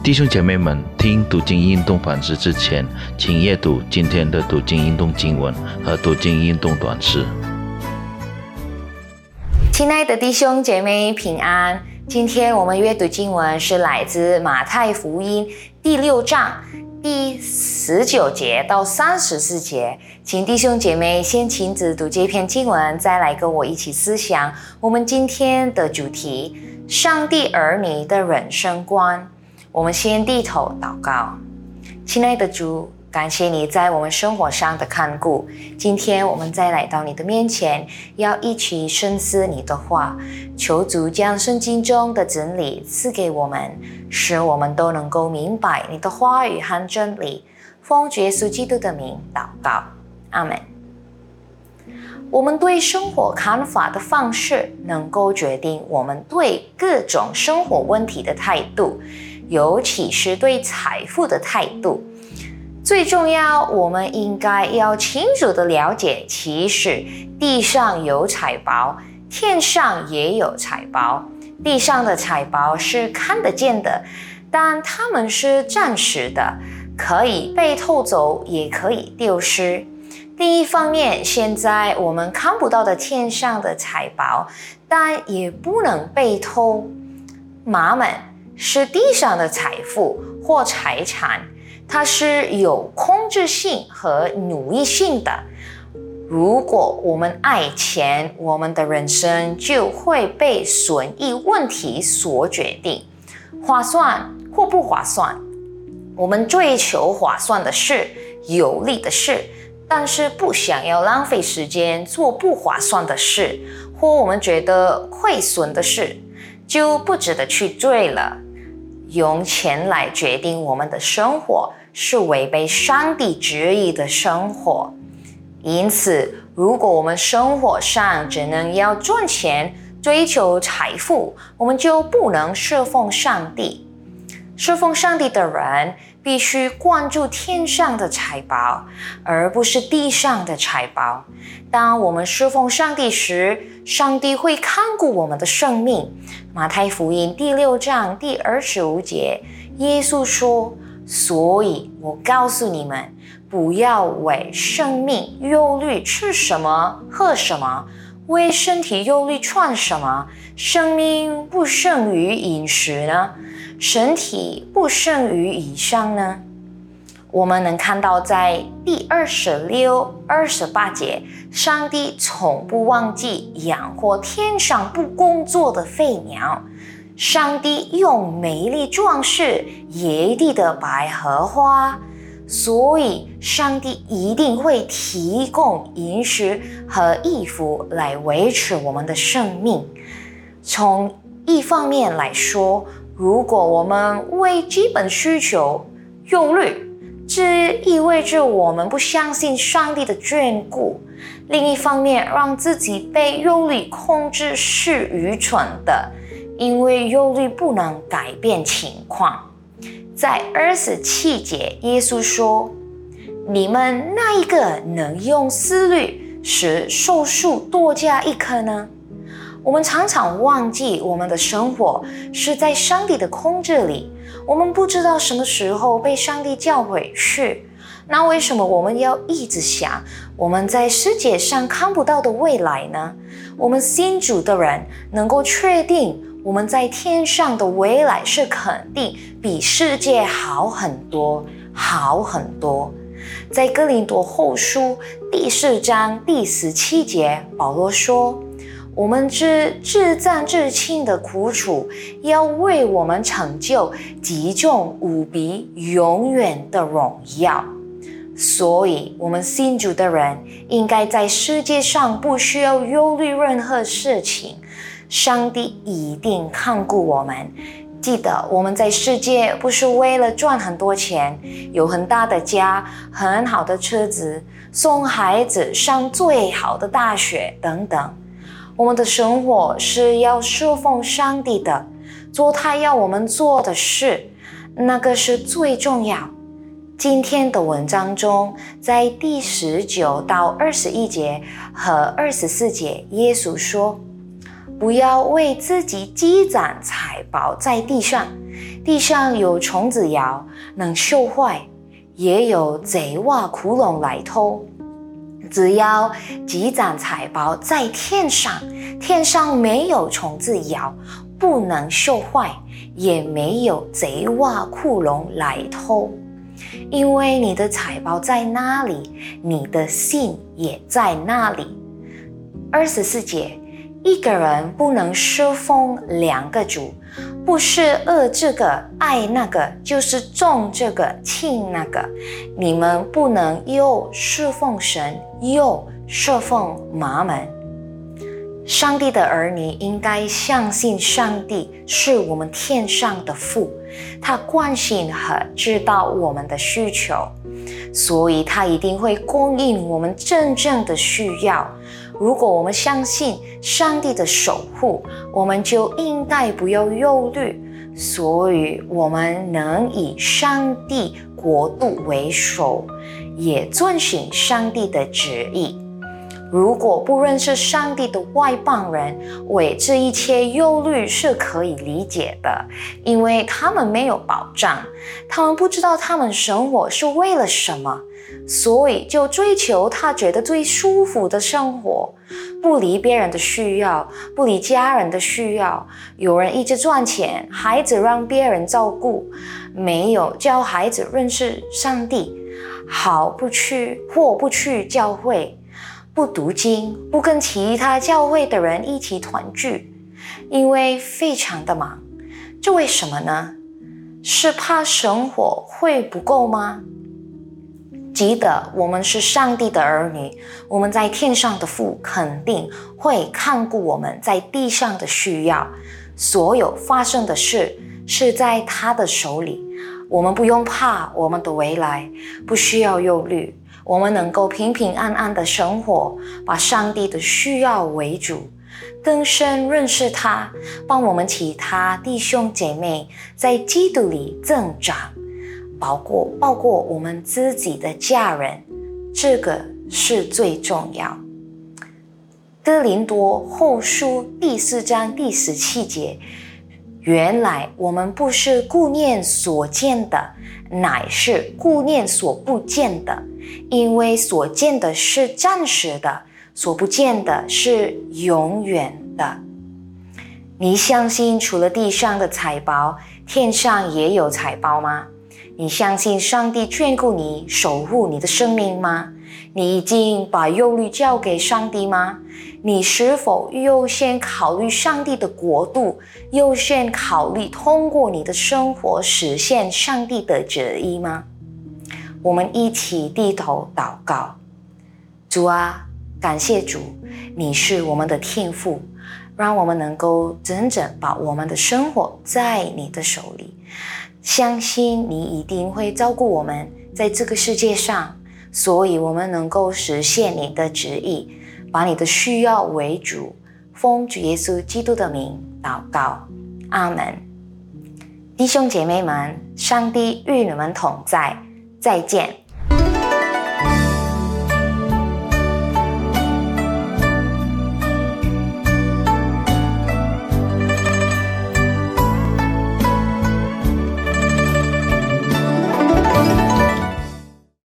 弟兄姐妹们，听读经运动反思之前，请阅读今天的读经运动经文和读经运动短诗。亲爱的弟兄姐妹平安，今天我们阅读经文是来自马太福音第六章第十九节到三十四节，请弟兄姐妹先亲自读这篇经文，再来跟我一起思想我们今天的主题：上帝儿女的人生观。我们先低头祷告，亲爱的主，感谢你在我们生活上的看顾。今天我们再来到你的面前，要一起深思你的话，求主将圣经中的真理赐给我们，使我们都能够明白你的话语和真理。奉耶稣基督的名祷告，阿门。我们对生活看法的方式，能够决定我们对各种生活问题的态度。尤其是对财富的态度，最重要，我们应该要清楚的了解，其实地上有财宝，天上也有财宝。地上的财宝是看得见的，但它们是暂时的，可以被偷走，也可以丢失。另一方面，现在我们看不到的天上的财宝，但也不能被偷。马们。是地上的财富或财产，它是有控制性和奴役性的。如果我们爱钱，我们的人生就会被损益问题所决定，划算或不划算。我们追求划算的事、有利的事，但是不想要浪费时间做不划算的事，或我们觉得亏损的事，就不值得去追了。用钱来决定我们的生活，是违背上帝旨意的生活。因此，如果我们生活上只能要赚钱、追求财富，我们就不能侍奉上帝。侍奉上帝的人必须关注天上的财宝，而不是地上的财宝。当我们侍奉上帝时，上帝会看顾我们的生命。马太福音第六章第二十五节，耶稣说：“所以我告诉你们，不要为生命忧虑吃什么、喝什么；为身体忧虑穿什么。生命不胜于饮食呢？身体不胜于以上呢？”我们能看到，在第二十六、二十八节，上帝从不忘记养活天上不工作的飞鸟。上帝用美丽装饰野地的百合花，所以上帝一定会提供饮食和衣服来维持我们的生命。从一方面来说，如果我们为基本需求忧虑，这意味着我们不相信上帝的眷顾。另一方面，让自己被忧虑控制是愚蠢的，因为忧虑不能改变情况。在二十七节，耶稣说：“你们那一个能用思虑使寿数多加一颗呢？”我们常常忘记，我们的生活是在上帝的控制里。我们不知道什么时候被上帝叫回去，那为什么我们要一直想我们在世界上看不到的未来呢？我们新主的人能够确定我们在天上的未来是肯定比世界好很多，好很多。在哥林多后书第四章第十七节，保罗说。我们知至赞至亲的苦楚，要为我们成就极重无比、永远的荣耀。所以，我们信主的人应该在世界上不需要忧虑任何事情。上帝一定看顾我们。记得，我们在世界不是为了赚很多钱、有很大的家、很好的车子、送孩子上最好的大学等等。我们的生活是要侍奉上帝的，做他要我们做的事，那个是最重要。今天的文章中，在第十九到二十一节和二十四节，耶稣说：“不要为自己积攒财宝在地上，地上有虫子咬，能锈坏；也有贼挖窟窿来偷。只要积攒财宝在天上，天上没有虫子咬，不能绣坏，也没有贼挖窟窿来偷。因为你的财宝在那里，你的心也在那里。二十四节，一个人不能侍奉两个主，不是恶这个爱那个，就是重这个轻那个。你们不能又侍奉神，又侍奉马门。上帝的儿女应该相信上帝是我们天上的父，他关心和知道我们的需求，所以他一定会供应我们真正的需要。如果我们相信上帝的守护，我们就应该不要忧虑，所以我们能以上帝国度为首，也遵循上帝的旨意。如果不认识上帝的外邦人，为这一切忧虑是可以理解的，因为他们没有保障，他们不知道他们生活是为了什么，所以就追求他觉得最舒服的生活，不理别人的需要，不理家人的需要。有人一直赚钱，孩子让别人照顾，没有教孩子认识上帝，好不去或不去教会。不读经，不跟其他教会的人一起团聚，因为非常的忙。这为什么呢？是怕生活会不够吗？记得我们是上帝的儿女，我们在天上的父肯定会看顾我们在地上的需要。所有发生的事是在他的手里，我们不用怕我们的未来，不需要忧虑。我们能够平平安安的生活，把上帝的需要为主，更深认识他，帮我们其他弟兄姐妹在基督里增长，包括包括我们自己的家人，这个是最重要。哥林多后书第四章第十七节，原来我们不是顾念所见的，乃是顾念所不见的。因为所见的是暂时的，所不见的是永远的。你相信除了地上的财宝，天上也有财宝吗？你相信上帝眷顾你、守护你的生命吗？你已经把忧虑交给上帝吗？你是否优先考虑上帝的国度，优先考虑通过你的生活实现上帝的旨意吗？我们一起低头祷告，主啊，感谢主，你是我们的天父，让我们能够真正把我们的生活在你的手里，相信你一定会照顾我们在这个世界上，所以我们能够实现你的旨意，把你的需要为主，奉主耶稣基督的名祷告，阿门。弟兄姐妹们，上帝与你们同在。再见。